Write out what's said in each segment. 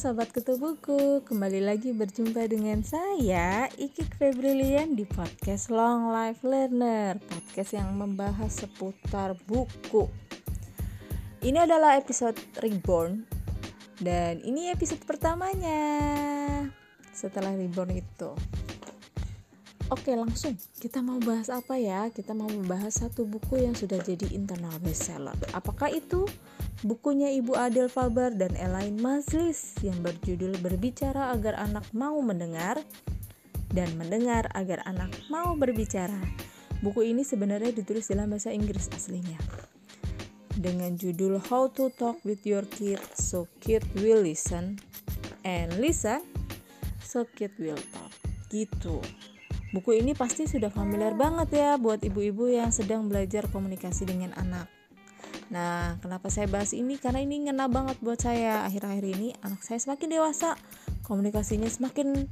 Sobat Kutu Buku, kembali lagi berjumpa dengan saya Ikik Febrilian di podcast Long Life Learner Podcast yang membahas seputar buku. Ini adalah episode Reborn Dan ini episode pertamanya Setelah Reborn itu. Oke langsung. Kita mau bahas apa ya? Kita mau membahas satu buku yang sudah jadi internal bestseller. Apakah itu? Bukunya Ibu Adel Faber dan Elaine Mazlis yang berjudul Berbicara Agar Anak Mau Mendengar dan Mendengar Agar Anak Mau Berbicara. Buku ini sebenarnya ditulis dalam bahasa Inggris aslinya. Dengan judul How to Talk with Your Kid So Kid Will Listen and Listen So Kid Will Talk. Gitu. Buku ini pasti sudah familiar banget ya buat ibu-ibu yang sedang belajar komunikasi dengan anak Nah, kenapa saya bahas ini? Karena ini ngena banget buat saya. Akhir-akhir ini anak saya semakin dewasa, komunikasinya semakin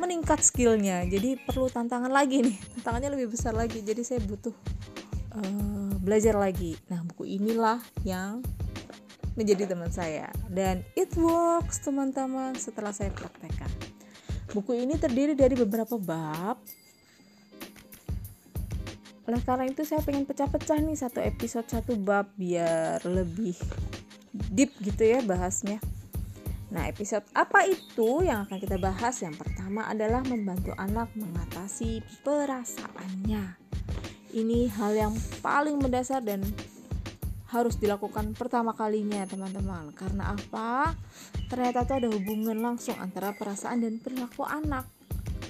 meningkat skillnya. Jadi perlu tantangan lagi nih. Tantangannya lebih besar lagi. Jadi saya butuh uh, belajar lagi. Nah, buku inilah yang menjadi teman saya dan it works teman-teman setelah saya praktekkan. Buku ini terdiri dari beberapa bab oleh karena itu saya pengen pecah-pecah nih satu episode satu bab biar lebih deep gitu ya bahasnya. Nah, episode apa itu yang akan kita bahas? Yang pertama adalah membantu anak mengatasi perasaannya. Ini hal yang paling mendasar dan harus dilakukan pertama kalinya, teman-teman. Karena apa? Ternyata itu ada hubungan langsung antara perasaan dan perilaku anak.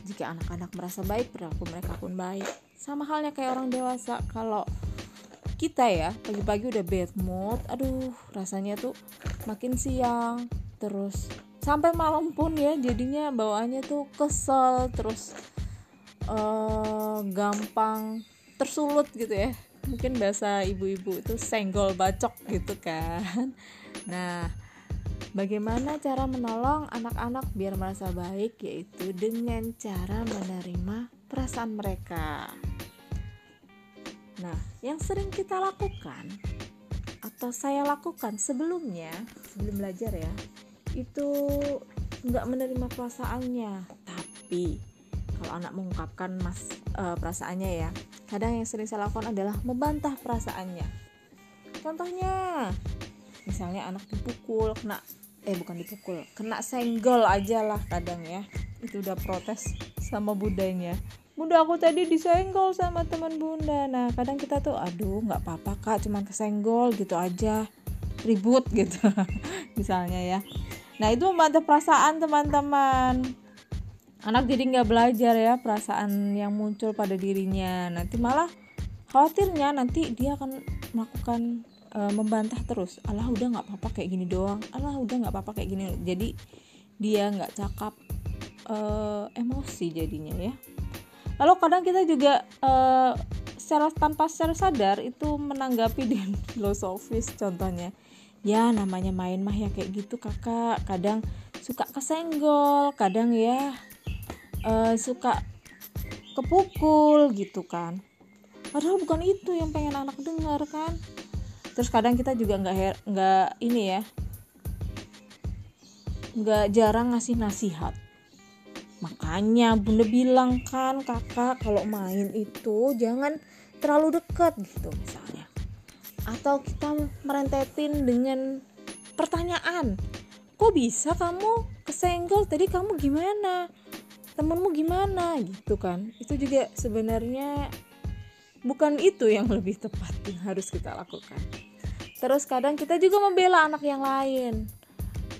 Jika anak-anak merasa baik, perilaku mereka pun baik sama halnya kayak orang dewasa kalau kita ya pagi-pagi udah bad mood aduh rasanya tuh makin siang terus sampai malam pun ya jadinya bawaannya tuh kesel terus uh, gampang tersulut gitu ya. Mungkin bahasa ibu-ibu itu senggol bacok gitu kan. Nah Bagaimana cara menolong anak-anak biar merasa baik yaitu dengan cara menerima perasaan mereka. Nah, yang sering kita lakukan atau saya lakukan sebelumnya, sebelum belajar ya, itu nggak menerima perasaannya. Tapi kalau anak mengungkapkan mas e, perasaannya ya, kadang yang sering saya lakukan adalah membantah perasaannya. Contohnya, misalnya anak dipukul, kena eh bukan dipukul, kena senggol aja lah kadang ya, itu udah protes sama budanya bunda aku tadi disenggol sama teman bunda. Nah kadang kita tuh aduh nggak apa-apa kak cuman kesenggol gitu aja. Ribut gitu misalnya ya. Nah itu membantah perasaan teman-teman. Anak jadi nggak belajar ya perasaan yang muncul pada dirinya. Nanti malah khawatirnya nanti dia akan melakukan e, membantah terus Allah udah nggak apa-apa kayak gini doang. Allah udah nggak apa-apa kayak gini. Jadi dia nggak cakap uh, emosi jadinya ya. Lalu kadang kita juga uh, secara tanpa secara sadar itu menanggapi dengan filosofis contohnya. Ya namanya main mah ya kayak gitu kakak. Kadang suka kesenggol kadang ya uh, suka kepukul gitu kan. Padahal bukan itu yang pengen anak dengar kan terus kadang kita juga nggak nggak ini ya. Nggak jarang ngasih nasihat. Makanya bunda bilang kan kakak kalau main itu jangan terlalu dekat gitu misalnya. Atau kita merentetin dengan pertanyaan kok bisa kamu kesenggol? Tadi kamu gimana? Temenmu gimana? Gitu kan. Itu juga sebenarnya bukan itu yang lebih tepat yang harus kita lakukan terus kadang kita juga membela anak yang lain.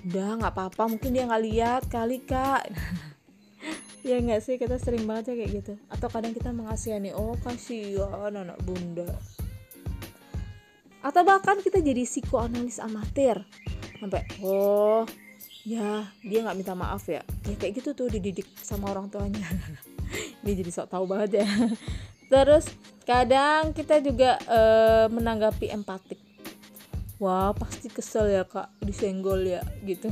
Udah nggak apa-apa mungkin dia nggak lihat kali kak. Ya nggak sih kita sering banget ya kayak gitu. Atau kadang kita mengasihani oh kasihan anak bunda. Atau bahkan kita jadi psikoanalis amatir. Sampai oh ya dia nggak minta maaf ya. Ya kayak gitu tuh dididik sama orang tuanya. Ini jadi sok tahu banget ya. Terus kadang kita juga e, menanggapi empatik wah pasti kesel ya kak disenggol ya gitu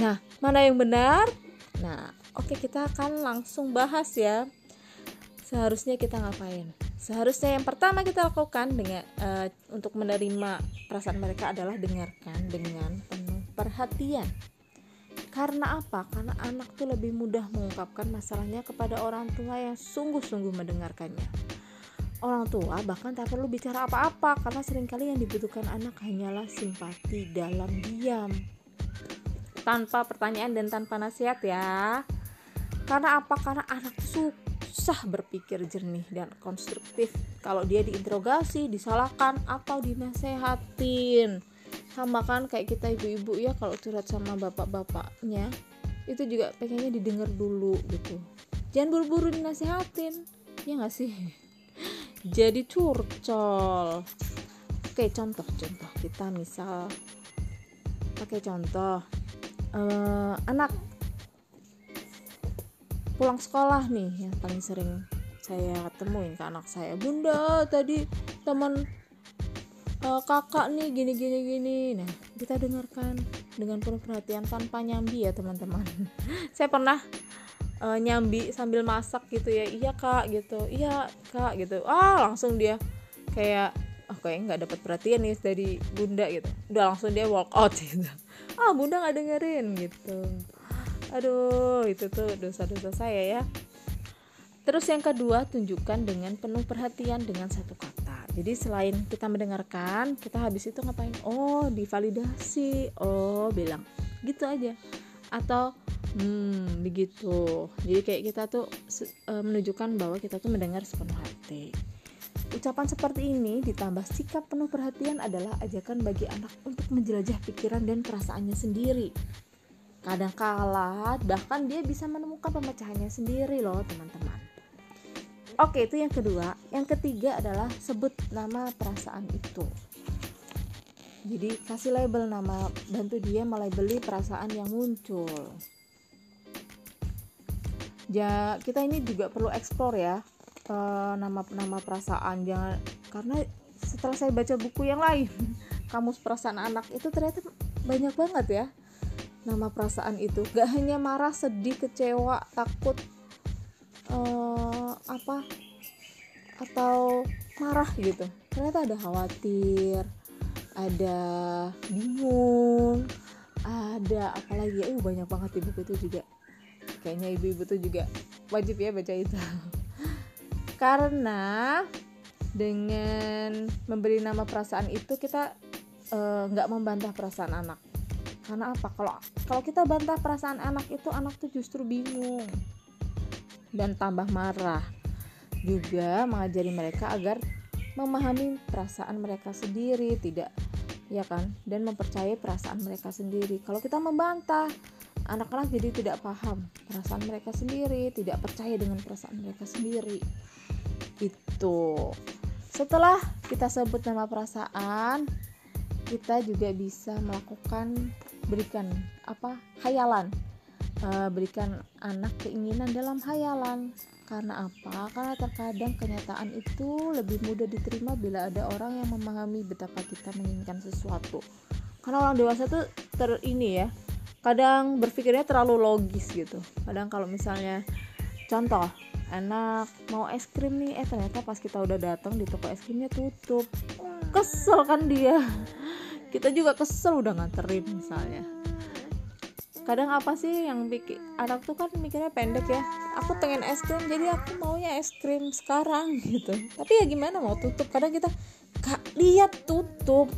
nah mana yang benar nah Oke, kita akan langsung bahas ya. Seharusnya kita ngapain? Seharusnya yang pertama kita lakukan dengan uh, untuk menerima perasaan mereka adalah dengarkan dengan penuh perhatian. Karena apa? Karena anak tuh lebih mudah mengungkapkan masalahnya kepada orang tua yang sungguh-sungguh mendengarkannya. Orang tua bahkan tak perlu bicara apa-apa karena sering kali yang dibutuhkan anak hanyalah simpati dalam diam. Tanpa pertanyaan dan tanpa nasihat ya. Karena apa? Karena anak susah berpikir jernih dan konstruktif kalau dia diinterogasi, disalahkan atau dinasehatin sama kan kayak kita ibu-ibu ya kalau curhat sama bapak-bapaknya itu juga pengennya didengar dulu gitu jangan buru-buru dinasehatin ya nggak sih jadi curcol. Oke contoh contoh. Kita misal pakai contoh uh, anak pulang sekolah nih yang paling sering saya temuin ke anak saya. Bunda tadi teman uh, kakak nih gini gini gini. Nah kita dengarkan dengan penuh perhatian tanpa nyambi ya teman-teman. Saya pernah uh, nyambi sambil masak gitu ya iya kak gitu. Iya kak gitu. Ah langsung dia kayak oh kayak nggak dapat perhatian nih dari bunda gitu. Udah langsung dia walk out gitu. Ah bunda nggak dengerin gitu. Aduh itu tuh dosa-dosa saya ya. Terus yang kedua tunjukkan dengan penuh perhatian dengan satu kata. Jadi selain kita mendengarkan kita habis itu ngapain? Oh divalidasi. Oh bilang gitu aja. Atau hmm begitu jadi kayak kita tuh e, menunjukkan bahwa kita tuh mendengar sepenuh hati ucapan seperti ini ditambah sikap penuh perhatian adalah ajakan bagi anak untuk menjelajah pikiran dan perasaannya sendiri kadang kala bahkan dia bisa menemukan pemecahannya sendiri loh teman-teman Oke, itu yang kedua. Yang ketiga adalah sebut nama perasaan itu. Jadi kasih label nama, bantu dia melabeli perasaan yang muncul. Ya, kita ini juga perlu eksplor ya nama-nama perasaan. Jangan karena setelah saya baca buku yang lain, kamus perasaan anak itu ternyata banyak banget ya nama perasaan itu. Gak hanya marah, sedih, kecewa, takut, uh, apa atau marah gitu. Ternyata ada khawatir ada bingung ada apa lagi uh banyak banget di buku itu juga kayaknya ibu-ibu tuh juga wajib ya baca itu karena dengan memberi nama perasaan itu kita eh, nggak uh, membantah perasaan anak karena apa kalau kalau kita bantah perasaan anak itu anak tuh justru bingung dan tambah marah. Juga mengajari mereka agar memahami perasaan mereka sendiri, tidak ya kan, dan mempercayai perasaan mereka sendiri. Kalau kita membantah, anak-anak jadi tidak paham perasaan mereka sendiri, tidak percaya dengan perasaan mereka sendiri. Itu. Setelah kita sebut nama perasaan, kita juga bisa melakukan berikan apa? hayalan uh, berikan anak keinginan dalam hayalan karena apa? Karena terkadang kenyataan itu lebih mudah diterima bila ada orang yang memahami betapa kita menginginkan sesuatu. Karena orang dewasa tuh ter ini ya, kadang berpikirnya terlalu logis gitu. Kadang kalau misalnya contoh, enak mau es krim nih, eh ternyata pas kita udah datang di toko es krimnya tutup. Kesel kan dia. Kita juga kesel udah nganterin misalnya kadang apa sih yang bikin anak tuh kan mikirnya pendek ya aku pengen es krim jadi aku maunya es krim sekarang gitu tapi ya gimana mau tutup kadang kita kak lihat tutup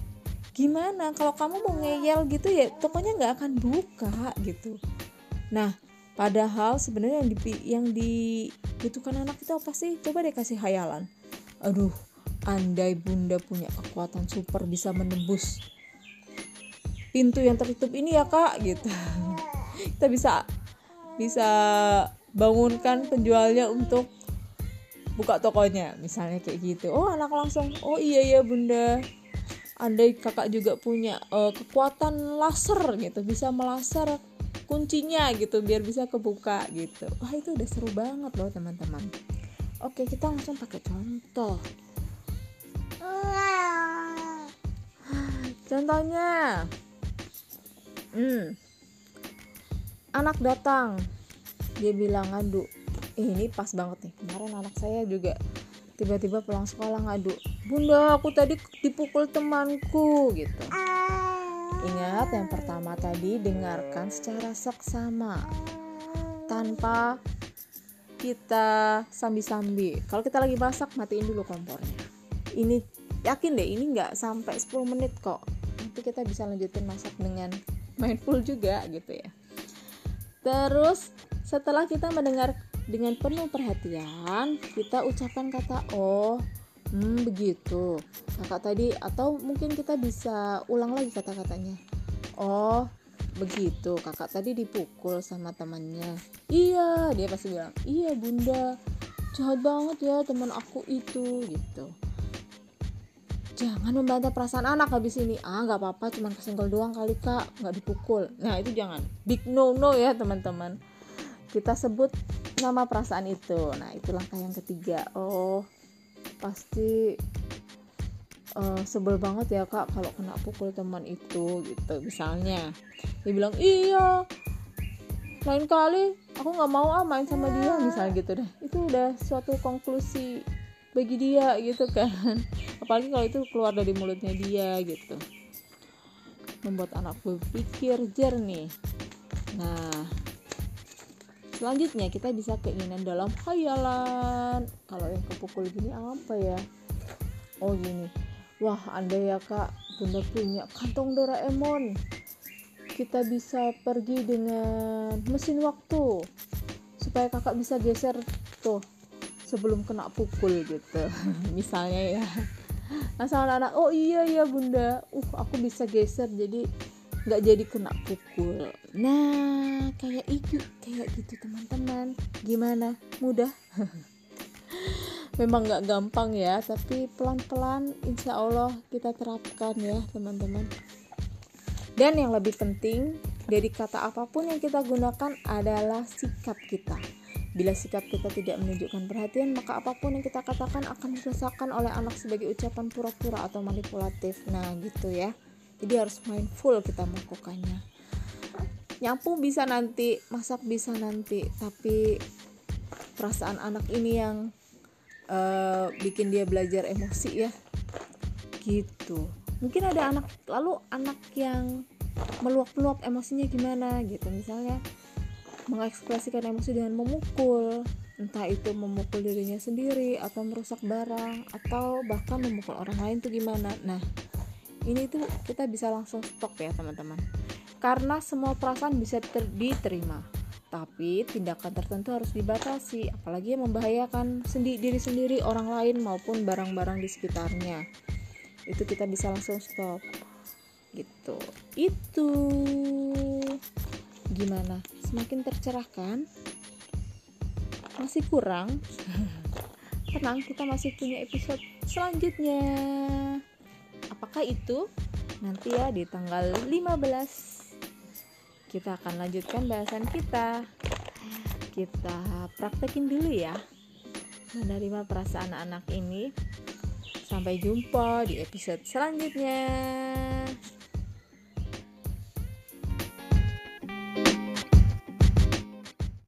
gimana? Kalau kamu mau ngeyel gitu ya tokonya nggak akan buka gitu. Nah padahal sebenarnya yang, di, yang dibutuhkan anak itu apa sih? Coba deh kasih hayalan aduh andai bunda punya kekuatan super bisa menembus pintu yang tertutup ini ya kak gitu. Kita bisa bisa bangunkan penjualnya untuk buka tokonya misalnya kayak gitu. Oh anak langsung oh iya ya bunda andai kakak juga punya uh, kekuatan laser gitu bisa melaser kuncinya gitu biar bisa kebuka gitu. Wah itu udah seru banget loh teman-teman. Oke kita langsung pakai contoh. Contohnya. Hmm. Anak datang. Dia bilang ngadu eh, ini pas banget nih. Kemarin anak saya juga tiba-tiba pulang sekolah ngadu bunda aku tadi dipukul temanku gitu Ingat yang pertama tadi dengarkan secara seksama tanpa kita sambi-sambi. Kalau kita lagi masak matiin dulu kompornya. Ini yakin deh ini nggak sampai 10 menit kok. Nanti kita bisa lanjutin masak dengan mindful juga gitu ya. Terus setelah kita mendengar dengan penuh perhatian, kita ucapkan kata oh, hmm begitu. Kakak tadi atau mungkin kita bisa ulang lagi kata-katanya. Oh, begitu. Kakak tadi dipukul sama temannya. Iya dia pasti bilang iya bunda. Jahat banget ya teman aku itu gitu. Jangan membantah perasaan anak habis ini. Ah nggak apa-apa cuma kesenggol doang kali kak. Nggak dipukul. Nah itu jangan. Big no no ya teman-teman. Kita sebut nama perasaan itu. Nah itu langkah yang ketiga. Oh pasti uh, sebel banget ya kak kalau kena pukul teman itu gitu. Misalnya dia bilang iya lain kali aku nggak mau ah main sama dia misalnya gitu deh. Itu udah suatu konklusi bagi dia gitu kan. Apalagi kalau itu keluar dari mulutnya dia gitu. Membuat anak berpikir jernih. Nah selanjutnya kita bisa keinginan dalam khayalan. Kalau yang kepukul gini apa ya? Oh gini. Wah andai ya kak bunda punya kantong Doraemon. Kita bisa pergi dengan mesin waktu supaya kakak bisa geser tuh sebelum kena pukul gitu. Misalnya ya. Nah sama anak, oh iya iya bunda. Uh aku bisa geser jadi nggak jadi kena pukul nah kayak itu kayak gitu teman-teman gimana mudah memang nggak gampang ya tapi pelan-pelan insya Allah kita terapkan ya teman-teman dan yang lebih penting dari kata apa pun yang kita gunakan adalah sikap kita. Bila sikap kita tidak menunjukkan perhatian, maka apa pun yang kita katakan akan dirasakan oleh anak sebagai ucapan pura-pura atau manipulatif. Nah, gitu ya. Jadi harus mindful kita melakukannya. Nyapu bisa nanti, masak bisa nanti, tapi perasaan anak ini yang uh, bikin dia belajar emosi ya. Gitu mungkin ada anak lalu anak yang meluap-luap emosinya gimana gitu misalnya mengekspresikan emosi dengan memukul entah itu memukul dirinya sendiri atau merusak barang atau bahkan memukul orang lain tuh gimana nah ini tuh kita bisa langsung stop ya teman-teman. Karena semua perasaan bisa diterima. Tapi tindakan tertentu harus dibatasi apalagi yang membahayakan sendi diri sendiri orang lain maupun barang-barang di sekitarnya. Itu kita bisa langsung stop. Gitu. Itu. Gimana? Semakin tercerahkan masih kurang. Tenang kita masih punya episode selanjutnya apakah itu? Nanti ya di tanggal 15 kita akan lanjutkan bahasan kita. Kita praktekin dulu ya. Menerima perasaan anak ini. Sampai jumpa di episode selanjutnya.